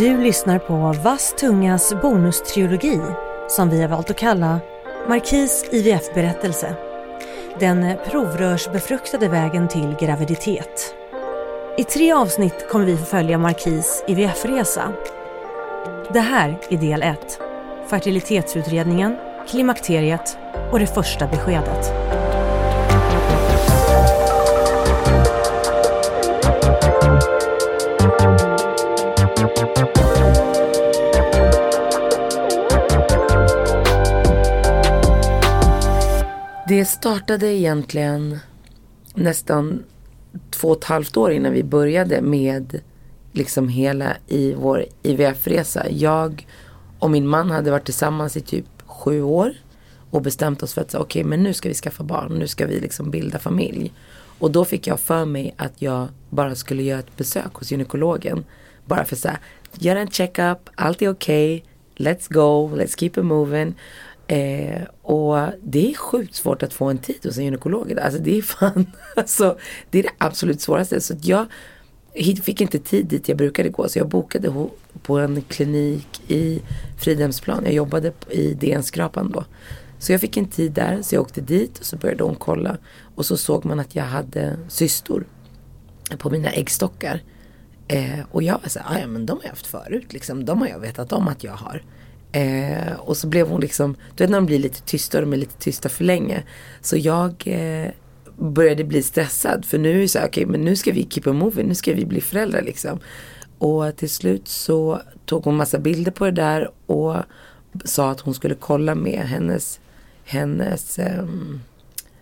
Du lyssnar på Vass Tungas bonustrilogi som vi har valt att kalla Markis IVF-berättelse. Den provrörsbefruktade vägen till graviditet. I tre avsnitt kommer vi förfölja Markis IVF-resa. Det här är del 1. Fertilitetsutredningen, klimakteriet och det första beskedet. Det startade egentligen nästan två och ett halvt år innan vi började med liksom hela i vår IVF-resa. Jag och min man hade varit tillsammans i typ sju år och bestämt oss för att okej okay, men nu ska vi skaffa barn, nu ska vi liksom bilda familj. Och då fick jag för mig att jag bara skulle göra ett besök hos gynekologen. Bara för att säga, göra en checkup, allt är okej, okay, let's go, let's keep it moving. Eh, och det är sjukt svårt att få en tid hos en gynekolog. Alltså det är fan, alltså, det är det absolut svåraste. Så jag fick inte tid dit jag brukade gå. Så jag bokade på en klinik i Fridhemsplan. Jag jobbade i DN-skrapan då. Så jag fick en tid där, så jag åkte dit och så började hon kolla. Och så såg man att jag hade cystor på mina äggstockar. Eh, och jag var så här, ah, ja men de har jag haft förut liksom. De har jag vetat om att jag har. Eh, och så blev hon liksom, du vet när de blir lite tysta, och de är lite tysta för länge. Så jag eh, började bli stressad för nu är det så här, okej okay, men nu ska vi keep a moving, nu ska vi bli föräldrar liksom. Och till slut så tog hon massa bilder på det där och sa att hon skulle kolla med hennes, hennes eh,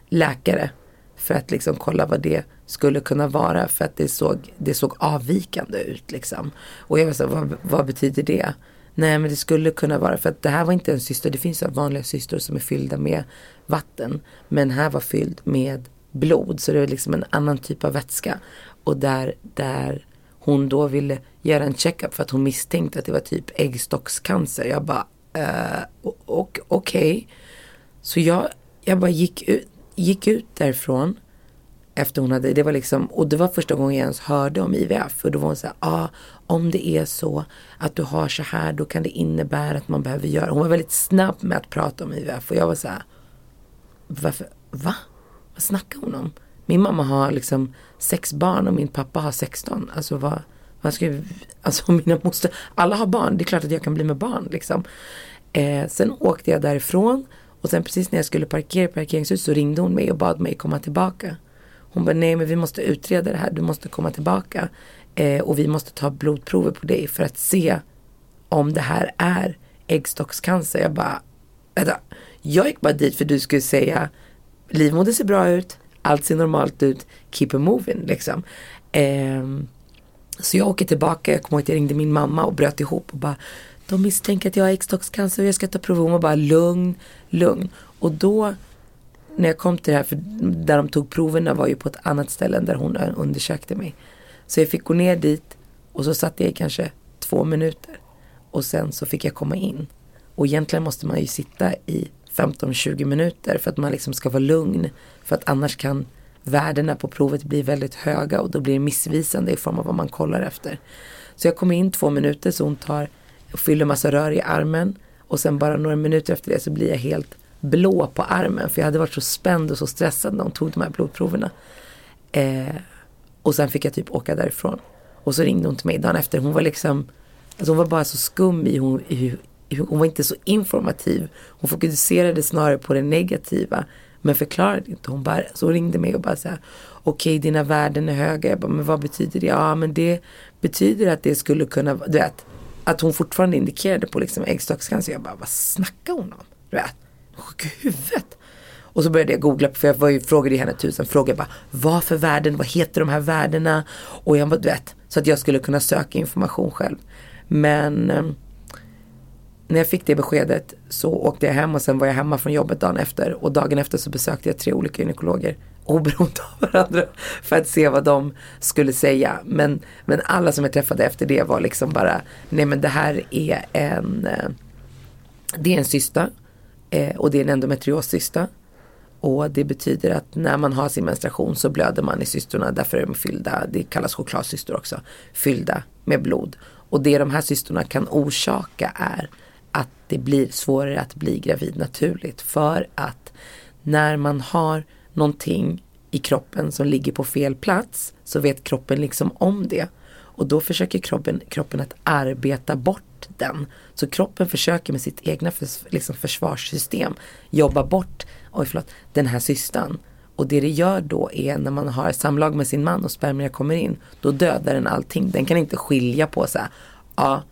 läkare. För att liksom kolla vad det skulle kunna vara för att det såg, det såg avvikande ut liksom. Och jag var så här, vad, vad betyder det? Nej men det skulle kunna vara för att det här var inte en syster. Det finns vanliga cystor som är fyllda med vatten. Men här var fylld med blod. Så det var liksom en annan typ av vätska. Och där, där hon då ville göra en checkup för att hon misstänkte att det var typ äggstockscancer. Jag bara, uh, okej. Okay. Så jag, jag bara gick ut, gick ut därifrån efter hon hade, det var liksom, och det var första gången jag ens hörde om IVF. Och då var hon såhär, ja ah, om det är så att du har så här då kan det innebära att man behöver göra. Hon var väldigt snabb med att prata om IVF och jag var såhär, varför, va? Vad snackar hon om? Min mamma har liksom sex barn och min pappa har 16. Alltså vad, vad ska jag, alltså mina moster, alla har barn, det är klart att jag kan bli med barn liksom. Eh, sen åkte jag därifrån och sen precis när jag skulle parkera i parkeringshuset så ringde hon mig och bad mig komma tillbaka. Hon bara, nej men vi måste utreda det här, du måste komma tillbaka. Eh, och vi måste ta blodprover på dig för att se om det här är äggstockscancer. Jag bara, vänta. Jag gick bara dit för du skulle säga livmodern ser bra ut, allt ser normalt ut, keep it moving liksom. Eh, så jag åker tillbaka, jag kommer ihåg att jag ringde min mamma och bröt ihop och bara de misstänker att jag har äggstockscancer och jag ska ta prover. Hon var bara lugn, lugn. Och då när jag kom till det här, för där de tog proverna var ju på ett annat ställe än där hon undersökte mig. Så jag fick gå ner dit och så satt jag i kanske två minuter. Och sen så fick jag komma in. Och egentligen måste man ju sitta i 15-20 minuter för att man liksom ska vara lugn. För att annars kan värdena på provet bli väldigt höga och då blir det missvisande i form av vad man kollar efter. Så jag kom in två minuter så hon tar och fyller massa rör i armen och sen bara några minuter efter det så blir jag helt blå på armen för jag hade varit så spänd och så stressad när hon tog de här blodproverna. Eh, och sen fick jag typ åka därifrån. Och så ringde hon till mig dagen efter. Hon var liksom, alltså hon var bara så skum i, hon, i, hon var inte så informativ. Hon fokuserade snarare på det negativa. Men förklarade inte. Hon, bara, så hon ringde mig och bara så här, okej okay, dina värden är höga. Jag bara, men vad betyder det? Ja men det betyder att det skulle kunna, du vet. Att hon fortfarande indikerade på liksom äggstockscancer. Jag bara, vad snackar hon om? Du vet sjuk i huvudet. Och så började jag googla, för jag var ju, frågade henne tusen frågor. Bara, vad för värden, vad heter de här värdena? Och jag bara, du vet, så att jag skulle kunna söka information själv. Men eh, när jag fick det beskedet så åkte jag hem och sen var jag hemma från jobbet dagen efter. Och dagen efter så besökte jag tre olika gynekologer oberoende av varandra för att se vad de skulle säga. Men, men alla som jag träffade efter det var liksom bara, nej men det här är en, eh, det är en cysta Eh, och det är en endometrioscysta. Och det betyder att när man har sin menstruation så blöder man i cystorna. Därför är de fyllda, det kallas chokladcystor också, fyllda med blod. Och det de här cystorna kan orsaka är att det blir svårare att bli gravid naturligt. För att när man har någonting i kroppen som ligger på fel plats så vet kroppen liksom om det. Och då försöker kroppen, kroppen att arbeta bort den. Så kroppen försöker med sitt egna förs, liksom försvarssystem jobba bort oj förlåt, den här cystan. Och det det gör då är när man har samlag med sin man och spermierna kommer in, då dödar den allting. Den kan inte skilja på så här, ja,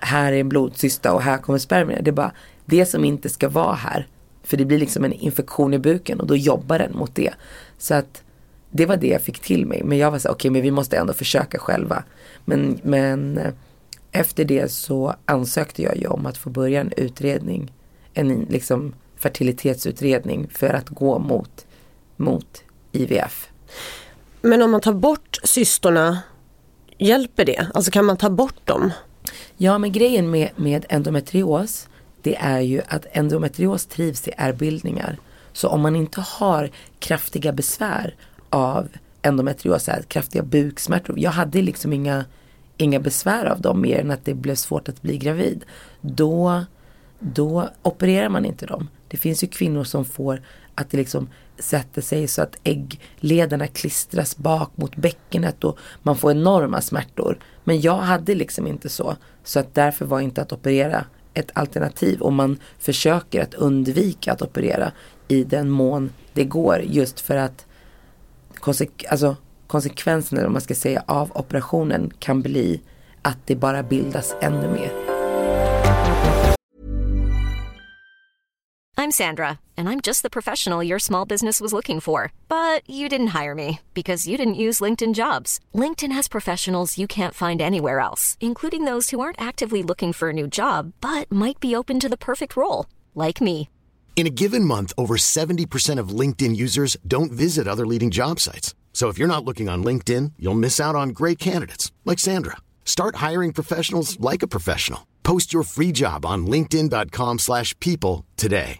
här är en blodcysta och här kommer spermierna. Det är bara det som inte ska vara här. För det blir liksom en infektion i buken och då jobbar den mot det. Så att det var det jag fick till mig. Men jag var så okej okay, men vi måste ändå försöka själva. Men, men eh, efter det så ansökte jag ju om att få börja en utredning. En liksom fertilitetsutredning för att gå mot, mot IVF. Men om man tar bort cystorna, hjälper det? Alltså kan man ta bort dem? Ja men grejen med, med endometrios det är ju att endometrios trivs i ärrbildningar. Så om man inte har kraftiga besvär av endometrios, kraftiga buksmärtor. Jag hade liksom inga, inga besvär av dem mer än att det blev svårt att bli gravid. Då, då opererar man inte dem. Det finns ju kvinnor som får att det liksom sätter sig så att ägglederna klistras bak mot bäckenet och man får enorma smärtor. Men jag hade liksom inte så. Så att därför var inte att operera ett alternativ och man försöker att undvika att operera i den mån det går just för att konsek alltså, konsekvenserna om man ska säga av operationen kan bli att det bara bildas ännu mer. I'm Sandra and I'm just the professional your small business was looking for. But you didn't hire me because you didn't use LinkedIn jobs. LinkedIn has professionals you can't find anywhere else, including those who aren't actively looking for a new job but might be open to the perfect role, like me. In a given month, over 70% of LinkedIn users don't visit other leading job sites. So if you're not looking on LinkedIn, you'll miss out on great candidates like Sandra. Start hiring professionals like a professional. Post your free job on linkedin.com/people today.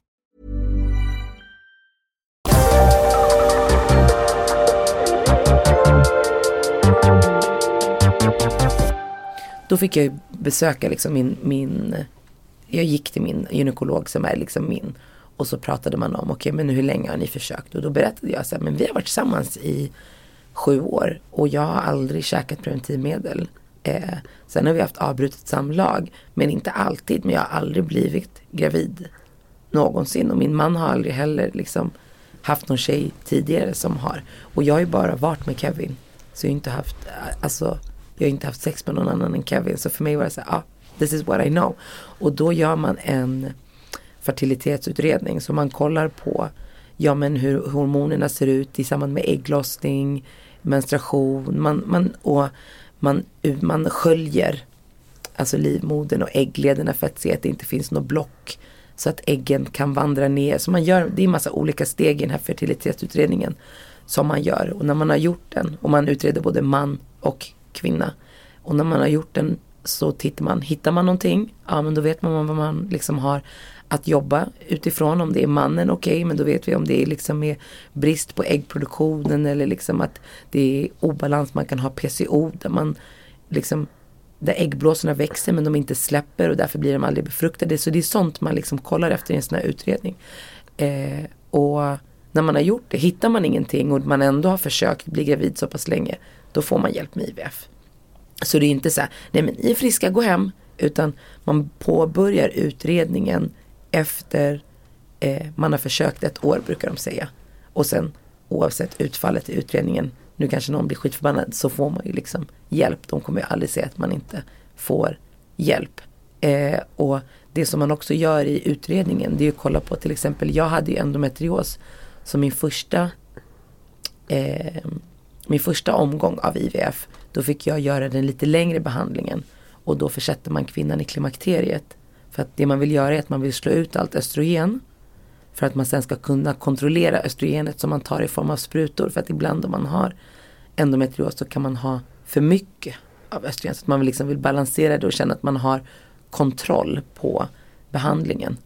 Då fick jag besöka liksom min, min jag gick till min gynekolog som är liksom min och så pratade man om, okej okay, men hur länge har ni försökt? Och då berättade jag så här, men vi har varit tillsammans i sju år och jag har aldrig käkat preventivmedel. Eh, sen har vi haft avbrutet samlag, men inte alltid. Men jag har aldrig blivit gravid någonsin. Och min man har aldrig heller liksom haft någon tjej tidigare som har. Och jag har ju bara varit med Kevin. Så jag har inte haft, eh, alltså, jag har inte haft sex med någon annan än Kevin. Så för mig var det så här, ah, this is what I know. Och då gör man en fertilitetsutredning. Så man kollar på ja, men hur hormonerna ser ut i samband med ägglossning, menstruation. Man, man, och man, man sköljer alltså livmodern och ägglederna för att se att det inte finns något block. Så att äggen kan vandra ner. Så man gör, det är en massa olika steg i den här fertilitetsutredningen som man gör. Och när man har gjort den och man utreder både man och kvinna. Och när man har gjort den så tittar man, hittar man någonting, ja men då vet man vad man liksom har att jobba utifrån. Om det är mannen, okej, okay, men då vet vi om det är liksom med brist på äggproduktionen eller liksom att det är obalans. Man kan ha PCO där man liksom där äggblåsorna växer men de inte släpper och därför blir de aldrig befruktade. Så det är sånt man liksom kollar efter i en sån här utredning. Eh, och när man har gjort det, hittar man ingenting och man ändå har försökt bli gravid så pass länge, då får man hjälp med IVF. Så det är inte så här, nej men ni är friska, gå hem. Utan man påbörjar utredningen efter eh, man har försökt ett år brukar de säga. Och sen oavsett utfallet i utredningen, nu kanske någon blir skitförbannad, så får man ju liksom hjälp. De kommer ju aldrig säga att man inte får hjälp. Eh, och det som man också gör i utredningen det är att kolla på till exempel, jag hade ju endometrios som min första eh, min första omgång av IVF. Då fick jag göra den lite längre behandlingen och då försätter man kvinnan i klimakteriet. För att det man vill göra är att man vill slå ut allt östrogen. För att man sen ska kunna kontrollera östrogenet som man tar i form av sprutor. För att ibland om man har endometrios så kan man ha för mycket av östrogen. Så att man liksom vill balansera det och känna att man har kontroll på behandlingen.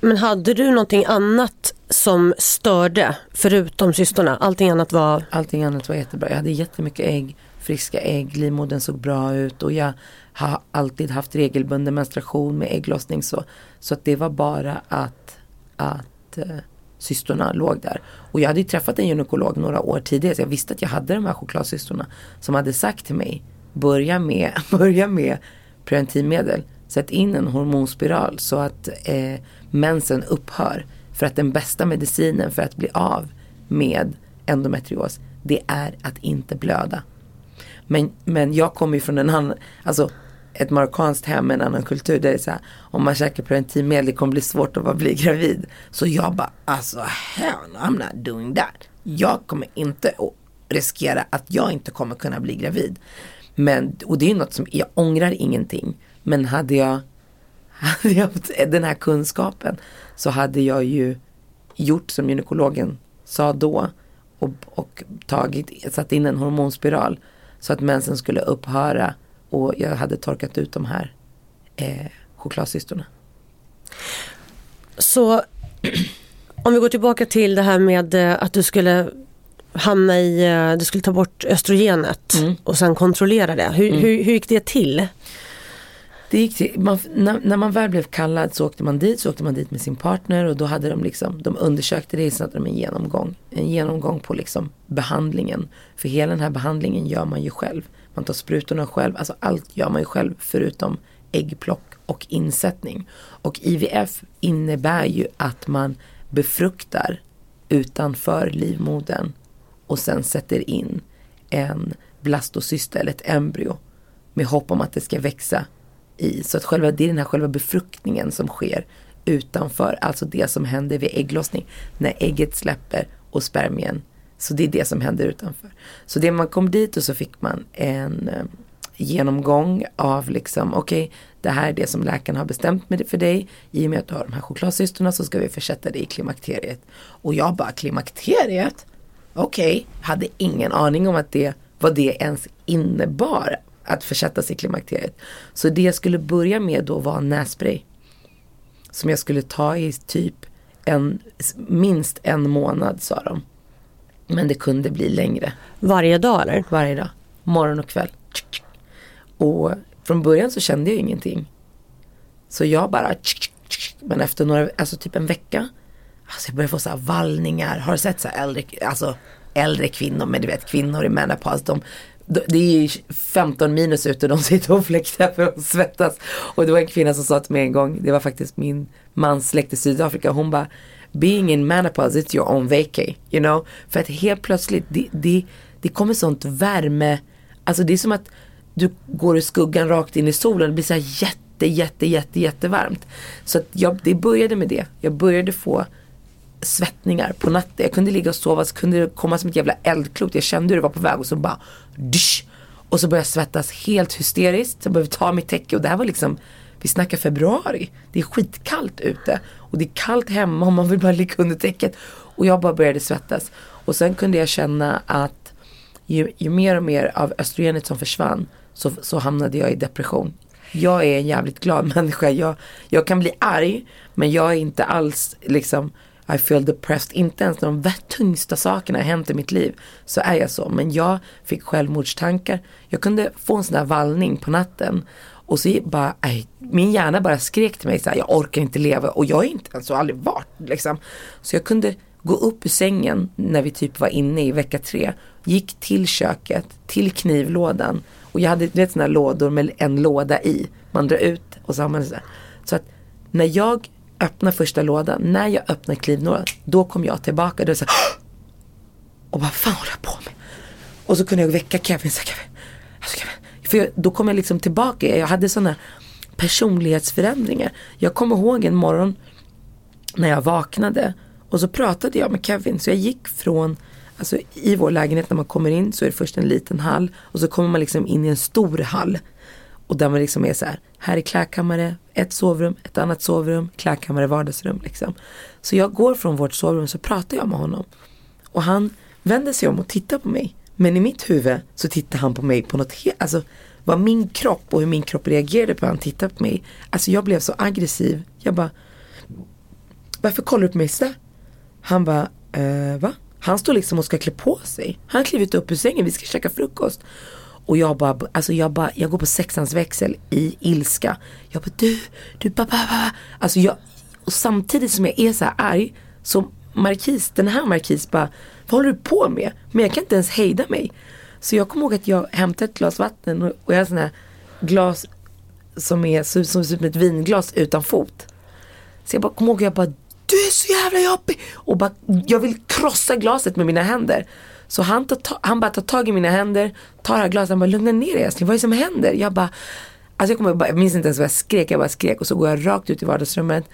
Men hade du någonting annat som störde förutom cystorna? Allting annat var... Allting annat var jättebra. Jag hade jättemycket ägg, friska ägg, livmodern såg bra ut och jag har alltid haft regelbunden menstruation med ägglossning. Så, så att det var bara att, att eh, uh, cystorna låg där. Och jag hade ju träffat en gynekolog några år tidigare så jag visste att jag hade de här chokladcystorna. Som hade sagt till mig, börja med, börja med preventivmedel. Sätt in en hormonspiral så att eh, mensen upphör. För att den bästa medicinen för att bli av med endometrios det är att inte blöda. Men, men jag kommer ju från en annan, alltså ett marockanskt hem med en annan kultur där det är så här, om man käkar preventivmedel det kommer bli svårt att bli gravid. Så jag bara, alltså hell I'm not doing that. Jag kommer inte att riskera att jag inte kommer kunna bli gravid. Men, och det är något som, jag ångrar ingenting. Men hade jag, hade jag haft den här kunskapen så hade jag ju gjort som gynekologen sa då och, och tagit, satt in en hormonspiral så att mensen skulle upphöra och jag hade torkat ut de här eh, chokladcystorna. Så om vi går tillbaka till det här med eh, att du skulle hamna i, eh, du skulle ta bort östrogenet Mm. och sen kontrollera det. Hur, hur, hur gick det till? Det gick till, man, när, när man väl blev kallad så åkte man dit, så åkte man dit med sin partner och då hade de liksom, de undersökte det, så hade de en genomgång. En genomgång på liksom behandlingen. För hela den här behandlingen gör man ju själv. Man tar sprutorna själv, alltså allt gör man ju själv förutom äggplock och insättning. Och IVF innebär ju att man befruktar utanför livmodern och sen sätter in en blastocyst eller ett embryo med hopp om att det ska växa i. Så att själva, det är den här själva befruktningen som sker utanför, alltså det som händer vid ägglossning. När ägget släpper och spermien. Så det är det som händer utanför. Så det man kom dit och så fick man en eh, genomgång av liksom, okej, det här är det som läkaren har bestämt med det för dig. I och med att du har de här chokladcystorna så ska vi försätta dig i klimakteriet. Och jag bara, klimakteriet? Okej, hade ingen aning om att det, vad det ens innebar att försätta sig i klimakteriet. Så det jag skulle börja med då var nässpray. Som jag skulle ta i typ en, minst en månad sa de. Men det kunde bli längre. Varje dag eller? Varje dag. Morgon och kväll. Och från början så kände jag ingenting. Så jag bara Men efter några, alltså typ en vecka. Alltså jag började få så här vallningar. Har du sett så här äldre, alltså äldre kvinnor, men du vet kvinnor i menopaus. De, det är 15 minus ute och de sitter och fläktar för att svettas. Och det var en kvinna som sa till mig en gång, det var faktiskt min mans släkt i Sydafrika. Hon bara Being in menopause it's your own vacay. You know? För att helt plötsligt det, det, det kommer sånt värme. Alltså det är som att du går i skuggan rakt in i solen. Det blir så här jätte, jätte, jätte, jättevarmt. Så att jag, det började med det. Jag började få svettningar på natten. Jag kunde ligga och sova så kunde det komma som ett jävla eldklot. Jag kände hur det var på väg och så bara dysch. Och så började jag svettas helt hysteriskt. Så jag behövde ta mitt täcke och det här var liksom vi snackar februari. Det är skitkallt ute. Och det är kallt hemma och man vill bara ligga under täcket. Och jag bara började svettas. Och sen kunde jag känna att ju, ju mer och mer av östrogenet som försvann så, så hamnade jag i depression. Jag är en jävligt glad människa. Jag, jag kan bli arg men jag är inte alls liksom i feel depressed. Inte ens när de tyngsta sakerna har hänt i mitt liv så är jag så. Men jag fick självmordstankar. Jag kunde få en sån där vallning på natten. Och så bara, aj, min hjärna bara skrek till mig så här, jag orkar inte leva och jag är inte ens så aldrig varit liksom. Så jag kunde gå upp ur sängen när vi typ var inne i vecka tre. Gick till köket, till knivlådan. Och jag hade du vet sådana lådor med en låda i. Man drar ut och så har man så här. Så att när jag öppnar första lådan, när jag öppnar klivnålen, då kom jag tillbaka. Då så här, och vad fan håller jag på med? Och så kunde jag väcka Kevin. Så här, Kevin, alltså Kevin. För jag, då kom jag liksom tillbaka. Jag hade sådana personlighetsförändringar. Jag kommer ihåg en morgon när jag vaknade och så pratade jag med Kevin. Så jag gick från, alltså i vår lägenhet när man kommer in så är det först en liten hall och så kommer man liksom in i en stor hall. Och där man liksom är så här, här är klädkammare, ett sovrum, ett annat sovrum, klädkammare, vardagsrum liksom. Så jag går från vårt sovrum så pratar jag med honom. Och han vänder sig om och tittar på mig. Men i mitt huvud så tittar han på mig på något helt, alltså vad min kropp och hur min kropp reagerade på hur han tittade på mig. Alltså jag blev så aggressiv. Jag bara, varför kollar du på mig sådär? Han bara, eh, va? Han står liksom och ska klä på sig. Han har klivit upp ur sängen, vi ska käka frukost. Och jag bara, alltså jag bara, jag går på sexans växel i ilska. Jag bara, du, du, ba, ba, ba. Alltså jag, och samtidigt som jag är så här arg, så Markis, den här Markis bara, vad håller du på med? Men jag kan inte ens hejda mig. Så jag kommer ihåg att jag hämtade ett glas vatten och, och jag har sån här glas som är som, som ser ut som ett vinglas utan fot. Så jag bara kommer ihåg, jag bara, du är så jävla jobbig. Och bara, jag vill krossa glaset med mina händer. Så han, tar, han bara tar tag i mina händer, tar det här glaset, han bara lugna ner dig älskling, vad är det som händer? Jag bara, alltså jag, kommer bara, jag minns inte ens vad jag skrek, jag bara skrek och så går jag rakt ut i vardagsrummet.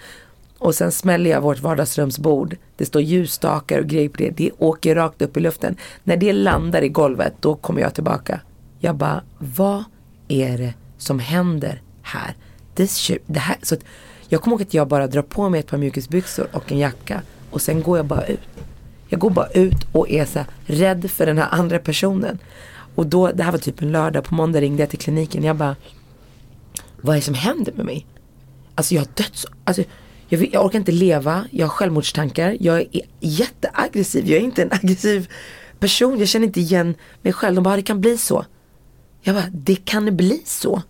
Och sen smäller jag vårt vardagsrumsbord. Det står ljusstakar och grejer på det. Det åker rakt upp i luften. När det landar i golvet, då kommer jag tillbaka. Jag bara, vad är det som händer här? This det här så att jag kommer ihåg att jag bara drar på mig ett par mjukisbyxor och en jacka. Och sen går jag bara ut. Jag går bara ut och är så här, rädd för den här andra personen. Och då, det här var typ en lördag, på måndag ringde jag till kliniken. Jag bara, vad är det som händer med mig? Alltså jag har dött alltså, jag, jag orkar inte leva, jag har självmordstankar, jag är jätteaggressiv, jag är inte en aggressiv person, jag känner inte igen mig själv. De bara, det kan bli så. Jag bara, det kan bli så.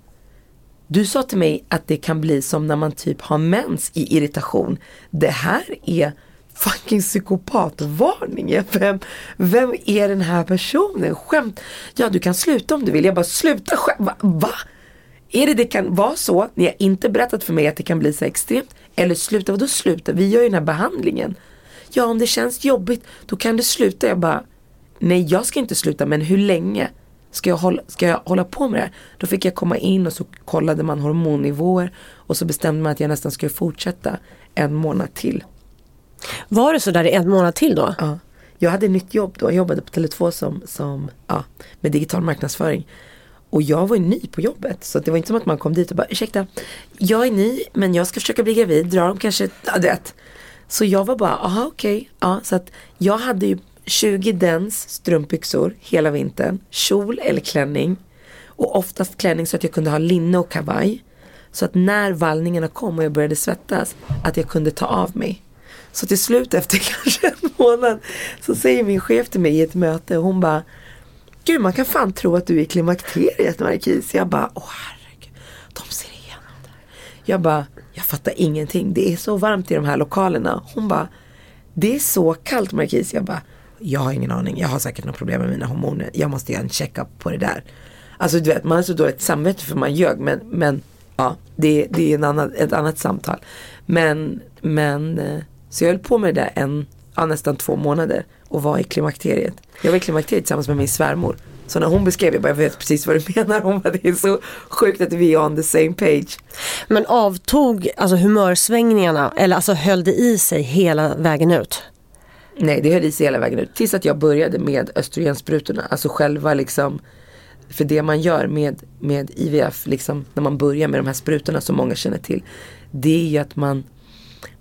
Du sa till mig att det kan bli som när man typ har mens i irritation. Det här är fucking psykopatvarning. Vem, vem är den här personen? Skämt. Ja, du kan sluta om du vill. Jag bara, sluta skämt. Va? Va? Är det det kan vara så? Ni har inte berättat för mig att det kan bli så extremt. Eller sluta, vadå sluta? Vi gör ju den här behandlingen. Ja, om det känns jobbigt, då kan du sluta. Jag bara, nej jag ska inte sluta, men hur länge? Ska jag, hålla, ska jag hålla på med det här? Då fick jag komma in och så kollade man hormonnivåer och så bestämde man att jag nästan skulle fortsätta en månad till. Var det så där i en månad till då? Ja. Jag hade nytt jobb då, jag jobbade på Tele2 som, som, ja, med digital marknadsföring. Och jag var ju ny på jobbet så det var inte som att man kom dit och bara ursäkta, jag är ny men jag ska försöka bli gravid, drar de kanske, ja det. Så jag var bara, aha okej, okay. ja så att jag hade ju 20 dens strumpbyxor hela vintern, kjol eller klänning. Och oftast klänning så att jag kunde ha linne och kavaj. Så att när vallningarna kom och jag började svettas, att jag kunde ta av mig. Så till slut efter kanske en månad så säger min chef till mig i ett möte, och hon bara Gud man kan fan tro att du är i klimakteriet Markis. Jag bara, åh herregud, de ser igenom det. Jag bara, jag fattar ingenting. Det är så varmt i de här lokalerna. Hon bara, det är så kallt Markis. Jag bara, jag har ingen aning. Jag har säkert något problem med mina hormoner. Jag måste göra en checkup på det där. Alltså du vet, man har så dåligt samvete för man ljög. Men, men ja, det, det är en annan, ett annat samtal. Men, men, eh, så jag höll på med det där en, ja, nästan två månader och var i klimakteriet. Jag var i klimakteriet tillsammans med min svärmor. Så när hon beskrev det, jag vet precis vad du menar. Hon bara, det är så sjukt att vi är on the same page. Men avtog alltså humörsvängningarna eller alltså höll det i sig hela vägen ut? Nej, det höll i sig hela vägen ut. Tills att jag började med östrogensprutorna. Alltså själva liksom. För det man gör med, med IVF, liksom, när man börjar med de här sprutorna som många känner till. Det är ju att man,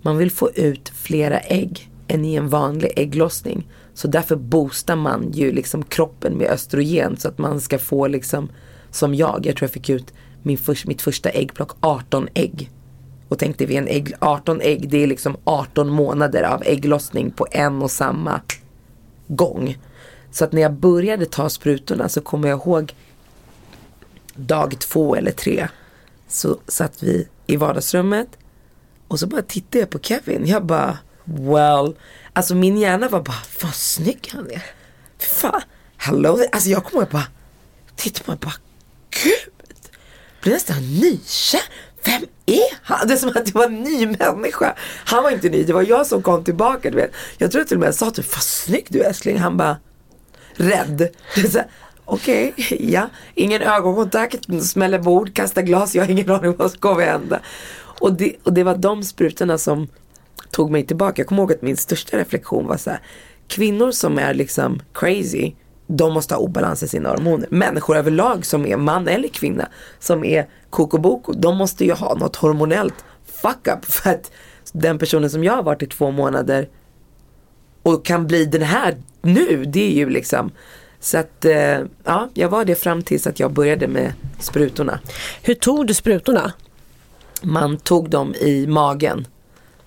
man vill få ut flera ägg än i en vanlig ägglossning. Så därför boostar man ju liksom kroppen med östrogen så att man ska få liksom som jag, jag tror jag fick ut min för, mitt första äggplock 18 ägg. Och tänkte vi en ägg, 18 ägg det är liksom 18 månader av ägglossning på en och samma gång. Så att när jag började ta sprutorna så kommer jag ihåg dag två eller tre så satt vi i vardagsrummet och så bara tittade jag på Kevin. Jag bara well. Alltså min hjärna var bara, vad snygg han är. Fan, hello. Alltså jag kommer bara, titta på mig bara, gud. Blir nästan nykär. Vem är han? Det är som att jag var en ny människa. Han var inte ny, det var jag som kom tillbaka. Du vet. Jag tror till och med jag sa till vad snygg du är älskling. Han bara, rädd. Okej, okay, ja. Ingen ögonkontakt, smäller bord, kastar glas. Jag har ingen aning vad som kommer hända. Och det, och det var de sprutorna som tog mig tillbaka. Jag kommer ihåg att min största reflektion var så här, kvinnor som är liksom crazy, de måste ha obalans i sina hormoner. Människor överlag som är man eller kvinna, som är kokoboko, de måste ju ha något hormonellt fuck up. För att den personen som jag har varit i två månader och kan bli den här nu, det är ju liksom så att eh, ja, jag var det fram tills att jag började med sprutorna. Hur tog du sprutorna? Man tog dem i magen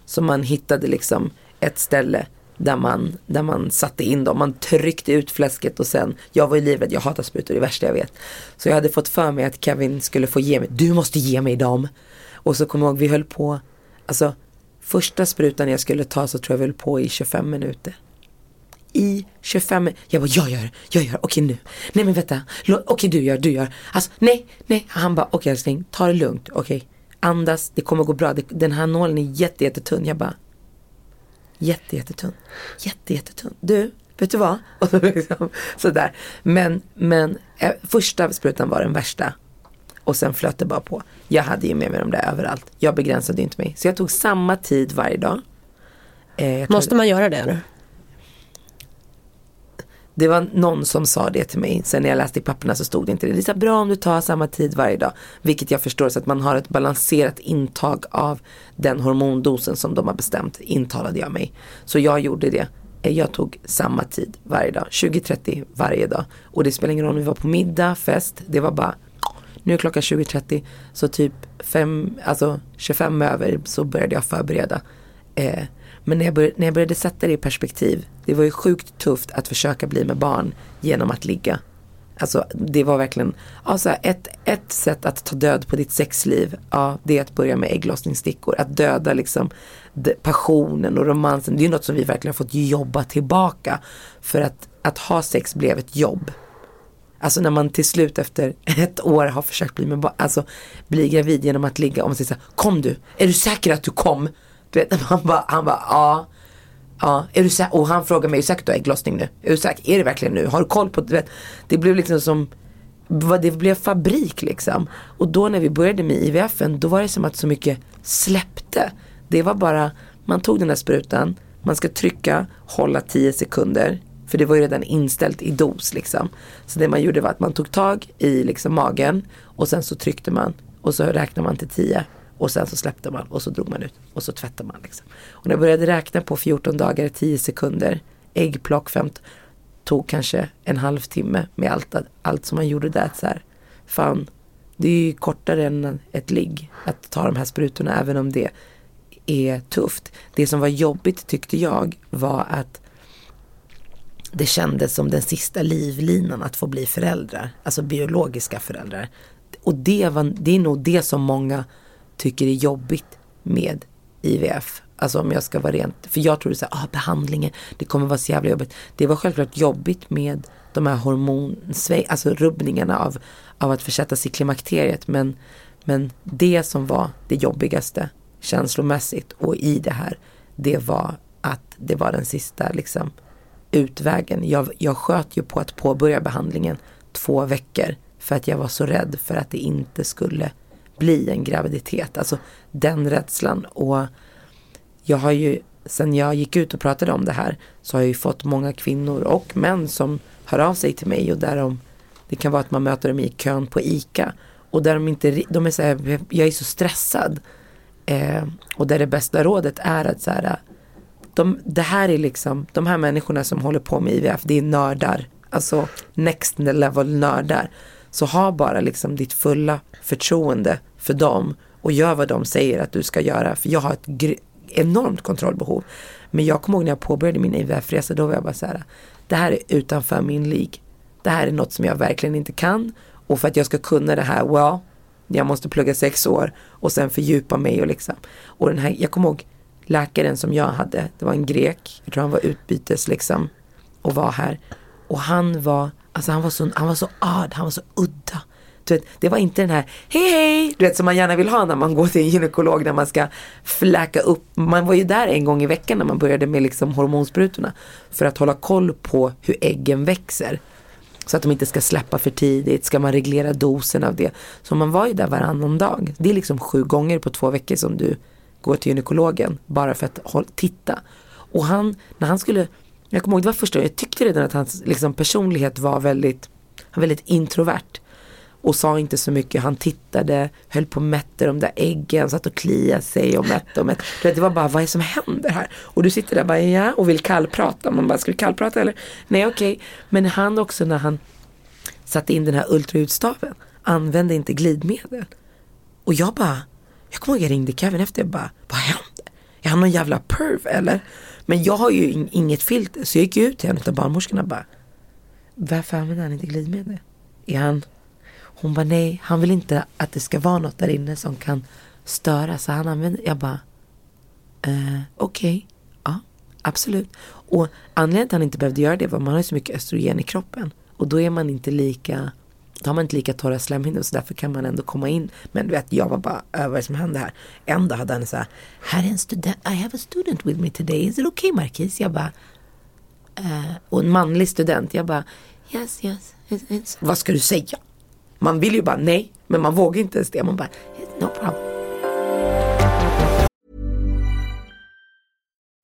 så man hittade liksom ett ställe där man, där man satte in dem. Man tryckte ut fläsket och sen, jag var ju livrädd, jag hatar sprutor, det värsta jag vet. Så jag hade fått för mig att Kevin skulle få ge mig, du måste ge mig dem. Och så kommer jag ihåg, vi höll på, alltså första sprutan jag skulle ta så tror jag vi höll på i 25 minuter. I 25 minuter, Jag bara, jag gör, jag gör, okej nu. Nej men vänta, okej du gör, du gör. Alltså nej, nej. Han bara, okej älskling, ta det lugnt, okej. Andas, det kommer gå bra. Den här nålen är jätte, jättetunn. Jag bara, jätte, jättetunn. Jätte, jättetunn. Du, vet du vad? Och så liksom, sådär. Men, men eh, första sprutan var den värsta. Och sen flöt det bara på. Jag hade ju med mig dem där överallt. Jag begränsade inte mig. Så jag tog samma tid varje dag. Eh, Måste man göra det? Det var någon som sa det till mig. Sen när jag läste i papperna så stod det inte det. Det är så bra om du tar samma tid varje dag. Vilket jag förstår så att man har ett balanserat intag av den hormondosen som de har bestämt. Intalade jag mig. Så jag gjorde det. Eh, jag tog samma tid varje dag. 20.30 varje dag. Och det spelar ingen roll om vi var på middag, fest. Det var bara nu är klockan 20.30 så typ fem, alltså 25 över så började jag förbereda. Eh, men när jag, började, när jag började sätta det i perspektiv, det var ju sjukt tufft att försöka bli med barn genom att ligga. Alltså det var verkligen, alltså ett, ett sätt att ta död på ditt sexliv, ja det är att börja med ägglossningsstickor. Att döda liksom passionen och romansen. Det är något som vi verkligen har fått jobba tillbaka. För att, att ha sex blev ett jobb. Alltså när man till slut efter ett år har försökt bli, med, alltså, bli gravid genom att ligga och man säger så här, kom du, är du säker att du kom? Du vet, han bara, han bara, ja. Ja, är du säker? Och han frågar mig, är du säker att du har ägglossning nu? Är du säker? Är det verkligen nu? Har du koll på det? Det blev liksom som, det blev fabrik liksom. Och då när vi började med IVF, då var det som att så mycket släppte. Det var bara, man tog den där sprutan, man ska trycka, hålla 10 sekunder. För det var ju redan inställt i dos liksom. Så det man gjorde var att man tog tag i liksom magen och sen så tryckte man och så räknade man till 10 och sen så släppte man och så drog man ut och så tvättade man. Liksom. Och när jag började räkna på 14 dagar, 10 sekunder, äggplock 15, tog kanske en halvtimme med allt, allt som man gjorde där. Så här, fan, det är ju kortare än ett ligg att ta de här sprutorna även om det är tufft. Det som var jobbigt tyckte jag var att det kändes som den sista livlinan att få bli föräldrar, alltså biologiska föräldrar. Och det, var, det är nog det som många tycker är jobbigt med IVF. Alltså om jag ska vara rent, för jag tror att ah, behandlingen, det kommer vara så jävla jobbigt. Det var självklart jobbigt med de här hormonsväng, alltså rubbningarna av, av att försättas i klimakteriet. Men, men det som var det jobbigaste känslomässigt och i det här, det var att det var den sista liksom utvägen. Jag, jag sköt ju på att påbörja behandlingen två veckor för att jag var så rädd för att det inte skulle bli en graviditet. Alltså den rädslan. Och jag har ju, sen jag gick ut och pratade om det här, så har jag ju fått många kvinnor och män som hör av sig till mig och där de, det kan vara att man möter dem i kön på ICA och där de inte, de är så här, jag är så stressad. Eh, och där det bästa rådet är att så här, de, det här är liksom, de här människorna som håller på med IVF, det är nördar. Alltså next level nördar. Så ha bara liksom ditt fulla förtroende för dem och gör vad de säger att du ska göra. För jag har ett enormt kontrollbehov. Men jag kommer ihåg när jag påbörjade min IVF-resa, då var jag bara så här, det här är utanför min lig. Det här är något som jag verkligen inte kan. Och för att jag ska kunna det här, well, jag måste plugga sex år och sen fördjupa mig och liksom. Och den här, jag kommer ihåg läkaren som jag hade, det var en grek, jag tror han var utbytes liksom och var här. Och han var, alltså han var så, han var så ad, han var så udda. Du vet, det var inte den här hej hej, du vet som man gärna vill ha när man går till en gynekolog när man ska fläka upp. Man var ju där en gång i veckan när man började med liksom hormonsprutorna. För att hålla koll på hur äggen växer. Så att de inte ska släppa för tidigt, ska man reglera dosen av det. Så man var ju där varannan dag. Det är liksom sju gånger på två veckor som du går till gynekologen bara för att håll, titta. Och han, när han skulle, jag kommer ihåg det var första jag tyckte redan att hans liksom, personlighet var väldigt, väldigt introvert. Och sa inte så mycket, han tittade, höll på och mätte de där äggen, satt och kliade sig och mätte och mätte. Det var bara, vad är det som händer här? Och du sitter där bara, ja, och vill kallprata. Man bara, ska vi kallprata eller? Nej, okej. Okay. Men han också när han satte in den här ultraljudstaven, använde inte glidmedel. Och jag bara, jag kommer ihåg jag ringde Kevin efter, jag bara, vad hände? Är han någon jävla perv eller? Men jag har ju inget filter så jag gick ut till en av barnmorskorna och bara Varför använder han inte glidmedel? Är han hon bara nej, han vill inte att det ska vara något där inne som kan störa så han använder, jag bara eh, okej, okay. ja absolut. Och anledningen till att han inte behövde göra det var att man har så mycket östrogen i kroppen och då är man inte lika då har man inte lika torra slemhinnor så därför kan man ändå komma in. Men du vet, jag var bara över vad som hände här. En dag hade han så här, här är en student, I have a student with me today, is it okay Marquis? Jag bara, eh, och en manlig student, jag bara, yes, yes, it's, it's. Vad ska du säga? Man vill ju bara nej, men man vågar inte ens det. Man bara, no problem.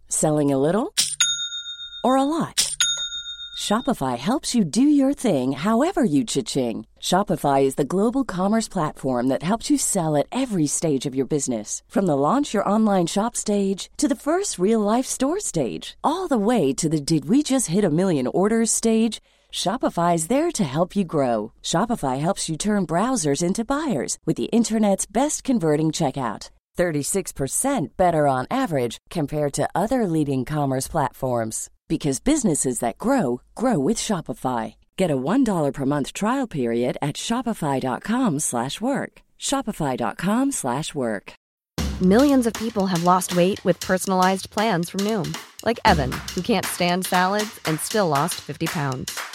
Selling a little or a lot? Shopify helps you do your thing however you cha-ching. Shopify is the global commerce platform that helps you sell at every stage of your business. From the launch your online shop stage to the first real life store stage, all the way to the did we just hit a million orders stage. Shopify is there to help you grow. Shopify helps you turn browsers into buyers with the internet's best converting checkout. 36% better on average compared to other leading commerce platforms because businesses that grow grow with Shopify. Get a $1 per month trial period at shopify.com/work. shopify.com/work. Millions of people have lost weight with personalized plans from Noom, like Evan, who can't stand salads and still lost 50 pounds.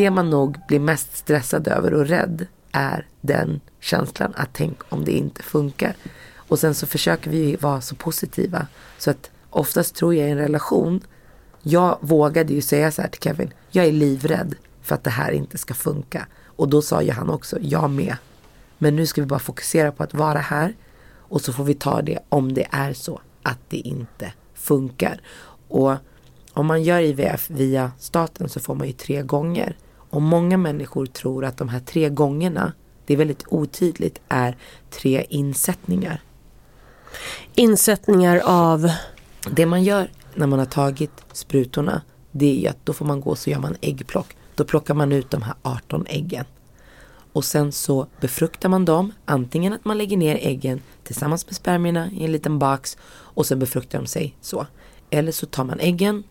Det man nog blir mest stressad över och rädd är den känslan att tänk om det inte funkar. Och sen så försöker vi vara så positiva så att oftast tror jag i en relation, jag vågade ju säga så här till Kevin, jag är livrädd för att det här inte ska funka. Och då sa ju han också, jag med. Men nu ska vi bara fokusera på att vara här och så får vi ta det om det är så att det inte funkar. Och om man gör IVF via staten så får man ju tre gånger. Och många människor tror att de här tre gångerna, det är väldigt otydligt, är tre insättningar. Insättningar av? Det man gör när man har tagit sprutorna det är att då får man gå och så gör man äggplock. Då plockar man ut de här 18 äggen. Och sen så befruktar man dem. Antingen att man lägger ner äggen tillsammans med spermierna i en liten box och sen befruktar de sig så. Eller så tar man äggen,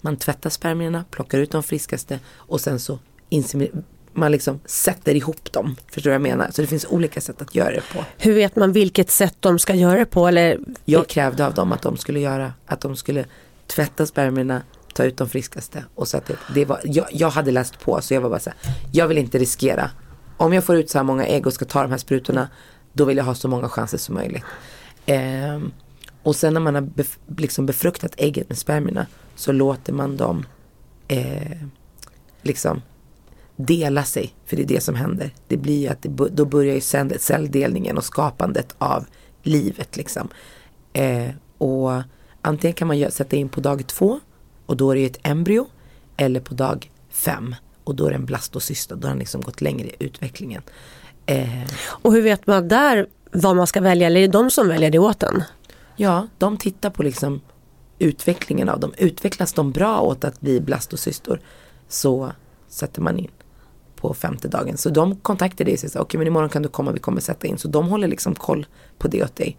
man tvättar spermierna, plockar ut de friskaste och sen så man liksom sätter ihop dem. Förstår du vad jag menar? Så det finns olika sätt att göra det på. Hur vet man vilket sätt de ska göra det på? Eller? Jag krävde av dem att de skulle göra, att de skulle tvätta spermierna, ta ut de friskaste och sätta upp. Det var, jag, jag hade läst på så jag var bara så här, jag vill inte riskera. Om jag får ut så här många ägg och ska ta de här sprutorna, då vill jag ha så många chanser som möjligt. Eh, och sen när man har bef, liksom befruktat ägget med spermierna så låter man dem eh, liksom dela sig. För det är det som händer. Det blir ju att det, då börjar ju celldelningen och skapandet av livet liksom. Eh, och antingen kan man sätta in på dag två och då är det ett embryo. Eller på dag fem och då är det en blastocysta. Då har den liksom gått längre i utvecklingen. Eh, och hur vet man där vad man ska välja? Eller är det de som väljer det åt en? Ja, de tittar på liksom utvecklingen av dem. Utvecklas de bra åt att bli blastocystor så sätter man in på femte dagen. Så de kontaktar dig och säger okej okay, men imorgon kan du komma, vi kommer sätta in. Så de håller liksom koll på det åt dig.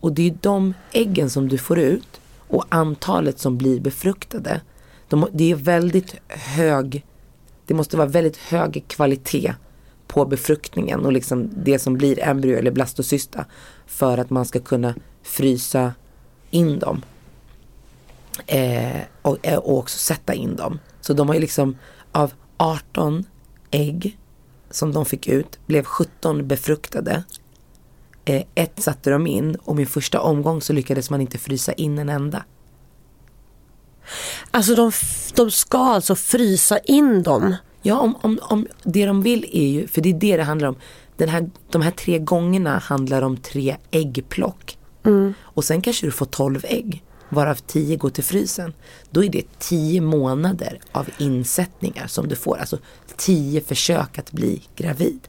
Och det är de äggen som du får ut och antalet som blir befruktade. De, det är väldigt hög, det måste vara väldigt hög kvalitet på befruktningen och liksom det som blir embryo eller blastocysta för att man ska kunna frysa in dem. Eh, och, eh, och också sätta in dem. Så de har ju liksom av 18 ägg som de fick ut blev 17 befruktade. Eh, ett satte de in och min första omgång så lyckades man inte frysa in en enda. Alltså de, de ska alltså frysa in dem? Ja, om, om, om det de vill är ju, för det är det det handlar om. Den här, de här tre gångerna handlar om tre äggplock. Mm. Och sen kanske du får tolv ägg. Varav 10 går till frysen. Då är det 10 månader av insättningar som du får. Alltså 10 försök att bli gravid.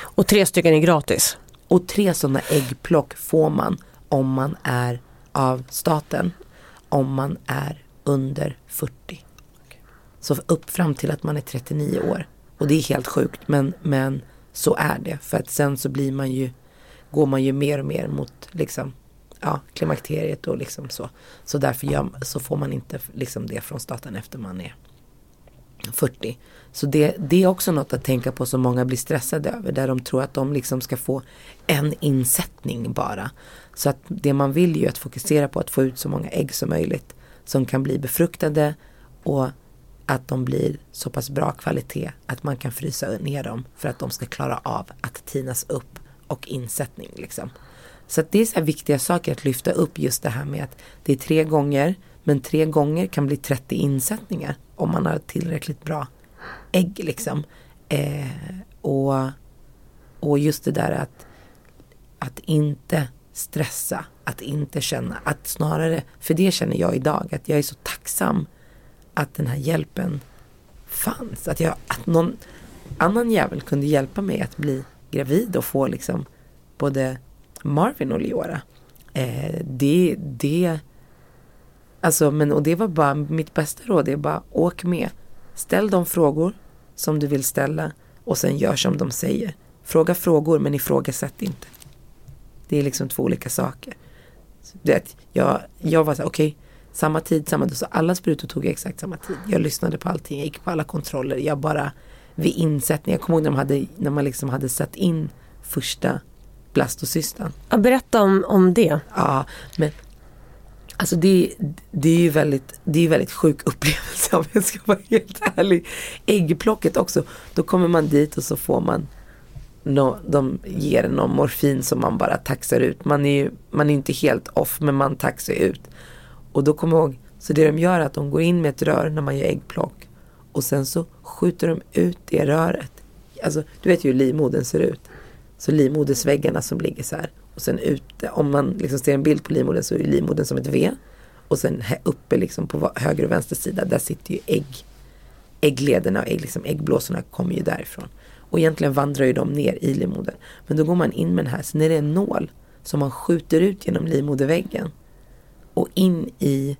Och tre stycken är gratis. Och tre sådana äggplock får man om man är av staten. Om man är under 40. Så upp fram till att man är 39 år. Och det är helt sjukt men, men så är det. För att sen så blir man ju, går man ju mer och mer mot liksom, ja, klimakteriet och liksom så. Så därför gör, så får man inte liksom det från staten efter man är 40. Så det, det är också något att tänka på som många blir stressade över. Där de tror att de liksom ska få en insättning bara. Så att det man vill ju är att fokusera på att få ut så många ägg som möjligt. Som kan bli befruktade och att de blir så pass bra kvalitet att man kan frysa ner dem för att de ska klara av att tinas upp och insättning. Liksom. Så det är så viktiga saker att lyfta upp just det här med att det är tre gånger men tre gånger kan bli 30 insättningar om man har tillräckligt bra ägg liksom. Eh, och, och just det där att, att inte stressa, att inte känna, att snarare, för det känner jag idag, att jag är så tacksam att den här hjälpen fanns. Att, jag, att någon annan jävel kunde hjälpa mig att bli gravid och få liksom både Marvin och Leora. Eh, det, det, alltså men och det var bara mitt bästa råd, det är bara åk med. Ställ de frågor som du vill ställa och sen gör som de säger. Fråga frågor men ifrågasätt inte. Det är liksom två olika saker. Det, jag, jag var så okej, okay, samma tid, samma dos. Alla sprutor tog exakt samma tid. Jag lyssnade på allting, jag gick på alla kontroller. Jag bara, vid insättning, jag kommer ihåg när, de hade, när man liksom hade satt in första blastocystan. Ja, berätta om, om det. Ja, men Alltså det, det är ju väldigt, det är väldigt sjuk upplevelse om jag ska vara helt ärlig. Äggplocket också, då kommer man dit och så får man no, de ger någon morfin som man bara taxar ut. Man är ju man är inte helt off men man taxar ut. Och då kommer jag ihåg, så det de gör är att de går in med ett rör när man gör äggplock. Och sen så skjuter de ut det röret. Alltså du vet ju hur livmodern ser ut. Så livmodersväggarna som ligger så här. Och sen ute, om man liksom ser en bild på livmodern så är livmodern som ett V. Och sen här uppe liksom på höger och vänster sida där sitter ju ägg. Ägglederna och ägg, liksom äggblåsorna kommer ju därifrån. Och egentligen vandrar ju de ner i livmodern. Men då går man in med den här, sen är det en nål som man skjuter ut genom livmoderväggen. Och in i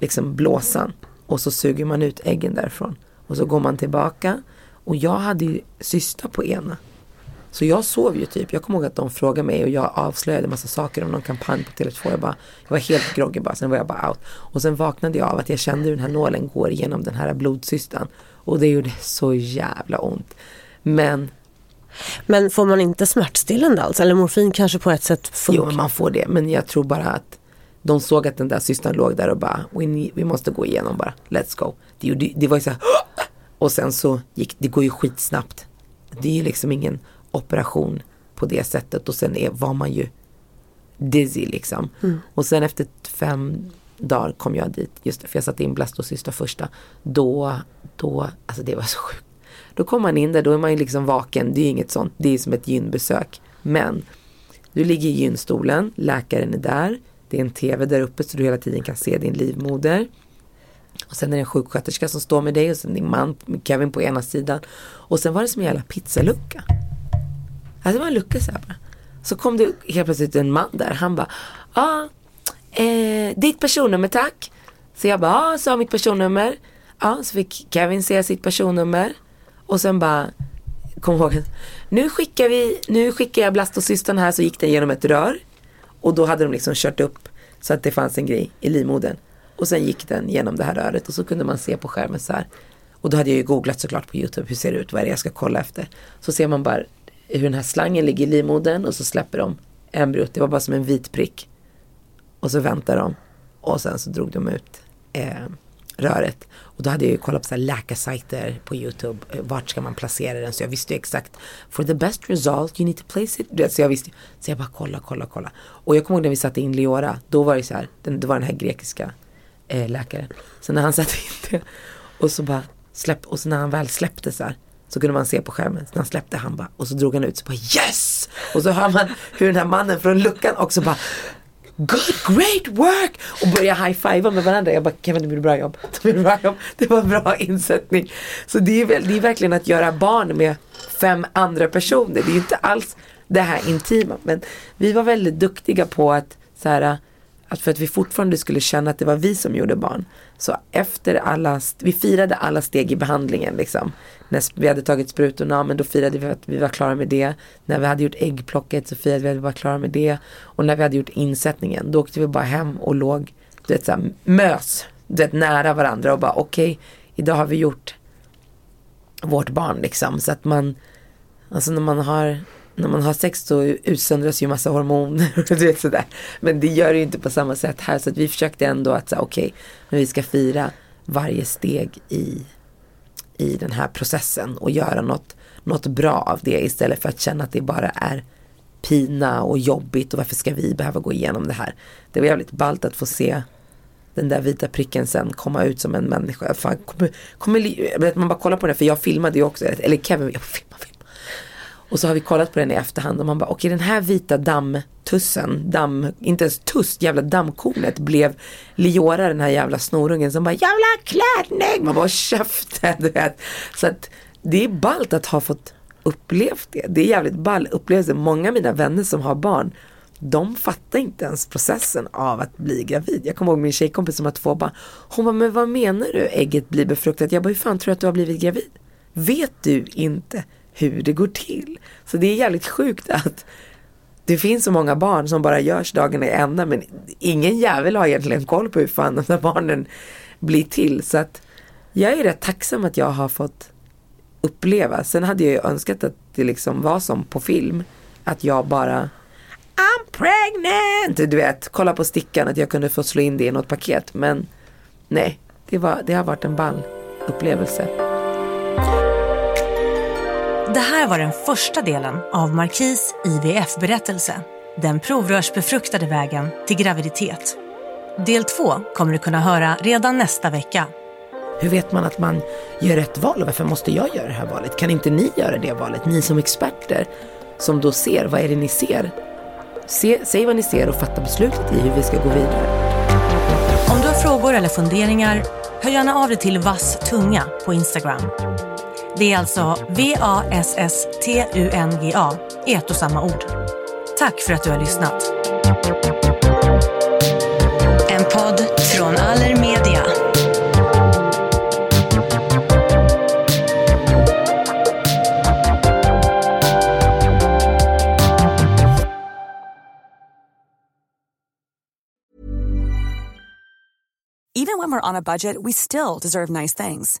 liksom blåsan. Och så suger man ut äggen därifrån. Och så går man tillbaka. Och jag hade ju cysta på ena. Så jag sov ju typ. Jag kommer ihåg att de frågade mig och jag avslöjade massa saker om någon kampanj på Tele2. Jag, bara, jag var helt groggy bara, sen var jag bara out. Och sen vaknade jag av att jag kände hur den här nålen går igenom den här blodsystan. Och det gjorde så jävla ont. Men men får man inte smärtstillande alls? Eller morfin kanske på ett sätt funkar? Jo, man får det. Men jag tror bara att de såg att den där systern låg där och bara, vi, vi måste gå igenom bara, let's go. Det, det, det var ju så här, och sen så gick, det går ju skitsnabbt. Det är ju liksom ingen operation på det sättet och sen är, var man ju dizzy liksom. Mm. Och sen efter fem dagar kom jag dit, just för jag satte in blastocysta första. Då, då, alltså det var så sjukt. Då kommer man in där, då är man ju liksom vaken. Det är inget sånt, det är som ett gynbesök. Men du ligger i gynstolen, läkaren är där. Det är en TV där uppe så du hela tiden kan se din livmoder. Och sen är det en sjuksköterska som står med dig och sen din man Kevin på ena sidan. Och sen var det som en jävla pizzalucka. Alltså det var en lucka så här bara. Så kom det helt plötsligt en man där. Han bara, ja, ah, eh, ditt personnummer tack. Så jag bara, ja, ah, sa mitt personnummer. Ja, så fick Kevin se sitt personnummer. Och sen bara, kom ihåg, nu skickar vi, nu skickar jag blastosystern här så gick den genom ett rör. Och då hade de liksom kört upp så att det fanns en grej i livmodern. Och sen gick den genom det här röret och så kunde man se på skärmen så här. Och då hade jag ju googlat såklart på YouTube, hur ser det ut, vad är det jag ska kolla efter. Så ser man bara hur den här slangen ligger i livmodern och så släpper de embryot. Det var bara som en vit prick. Och så väntar de. Och sen så drog de ut eh, röret. Och då hade jag ju kollat på så här läkarsajter på YouTube. Eh, vart ska man placera den? Så jag visste ju exakt. For the best result you need to place it. Så jag visste. Så jag bara kolla, kolla, kolla. Och jag kommer ihåg när vi satte in Leora. Då var det så här. Den, det var den här grekiska eh, läkaren. Så när han satte in det. Och så bara släpp. Och så när han väl släppte så här. Så kunde man se på skärmen. Så när han släppte han bara. Och så drog han ut så bara yes! Och så hör man hur den här mannen från luckan också bara good, great work! Och börja high-fivea med varandra. Jag bara, Kevin du gjorde bra jobb. Du gjorde bra jobb. Det var en bra insättning. Så det är, väl, det är verkligen att göra barn med fem andra personer. Det är ju inte alls det här intima. Men vi var väldigt duktiga på att så här, att för att vi fortfarande skulle känna att det var vi som gjorde barn. Så efter alla, vi firade alla steg i behandlingen liksom. När vi hade tagit sprutorna, men då firade vi att vi var klara med det. När vi hade gjort äggplocket så firade vi att vi var klara med det. Och när vi hade gjort insättningen, då åkte vi bara hem och låg, du vet såhär, mös, du vet nära varandra och bara okej, okay, idag har vi gjort vårt barn liksom. Så att man, alltså när man har när man har sex så utsöndras ju massa hormoner och du vet sådär. Men det gör det ju inte på samma sätt här. Så att vi försökte ändå att säga okej, okay, vi ska fira varje steg i, i den här processen och göra något, något bra av det istället för att känna att det bara är pina och jobbigt och varför ska vi behöva gå igenom det här. Det var jävligt ballt att få se den där vita pricken sen komma ut som en människa. Fan, kommer, kommer, man bara kollar på den, för jag filmade ju också, eller Kevin, jag filmade, och så har vi kollat på den i efterhand och man bara, okej okay, den här vita dammtussen, damm, inte ens tuss, jävla dammkornet blev Liora den här jävla snorungen som bara, jävla klänning! Man bara, käften, du vet. Så att det är ballt att ha fått upplevt det. Det är jävligt ball upplevelse. Många av mina vänner som har barn, de fattar inte ens processen av att bli gravid. Jag kommer ihåg min tjejkompis som har två barn. Hon bara, men vad menar du ägget blir befruktat? Jag bara, hur fan tror du att du har blivit gravid? Vet du inte hur det går till. Så det är jävligt sjukt att det finns så många barn som bara görs dagarna i ända men ingen jävel har egentligen koll på hur fan de där barnen blir till. Så att jag är rätt tacksam att jag har fått uppleva. Sen hade jag ju önskat att det liksom var som på film. Att jag bara I'm pregnant! Du vet, kolla på stickan att jag kunde få slå in det i något paket. Men nej, det, var, det har varit en ball upplevelse. Det här var den första delen av Markis IVF-berättelse. Den provrörsbefruktade vägen till graviditet. Del två kommer du kunna höra redan nästa vecka. Hur vet man att man gör rätt val och varför måste jag göra det här valet? Kan inte ni göra det valet? Ni som experter som då ser, vad är det ni ser? Se, säg vad ni ser och fatta beslutet i hur vi ska gå vidare. Om du har frågor eller funderingar, hör gärna av dig till Vass Tunga på Instagram. Det är alltså V-A-S-S-T-U-N-G-A i ett och samma ord. Tack för att du har lyssnat. En podd från Allermedia. Even when we're on a budget we still deserve nice things.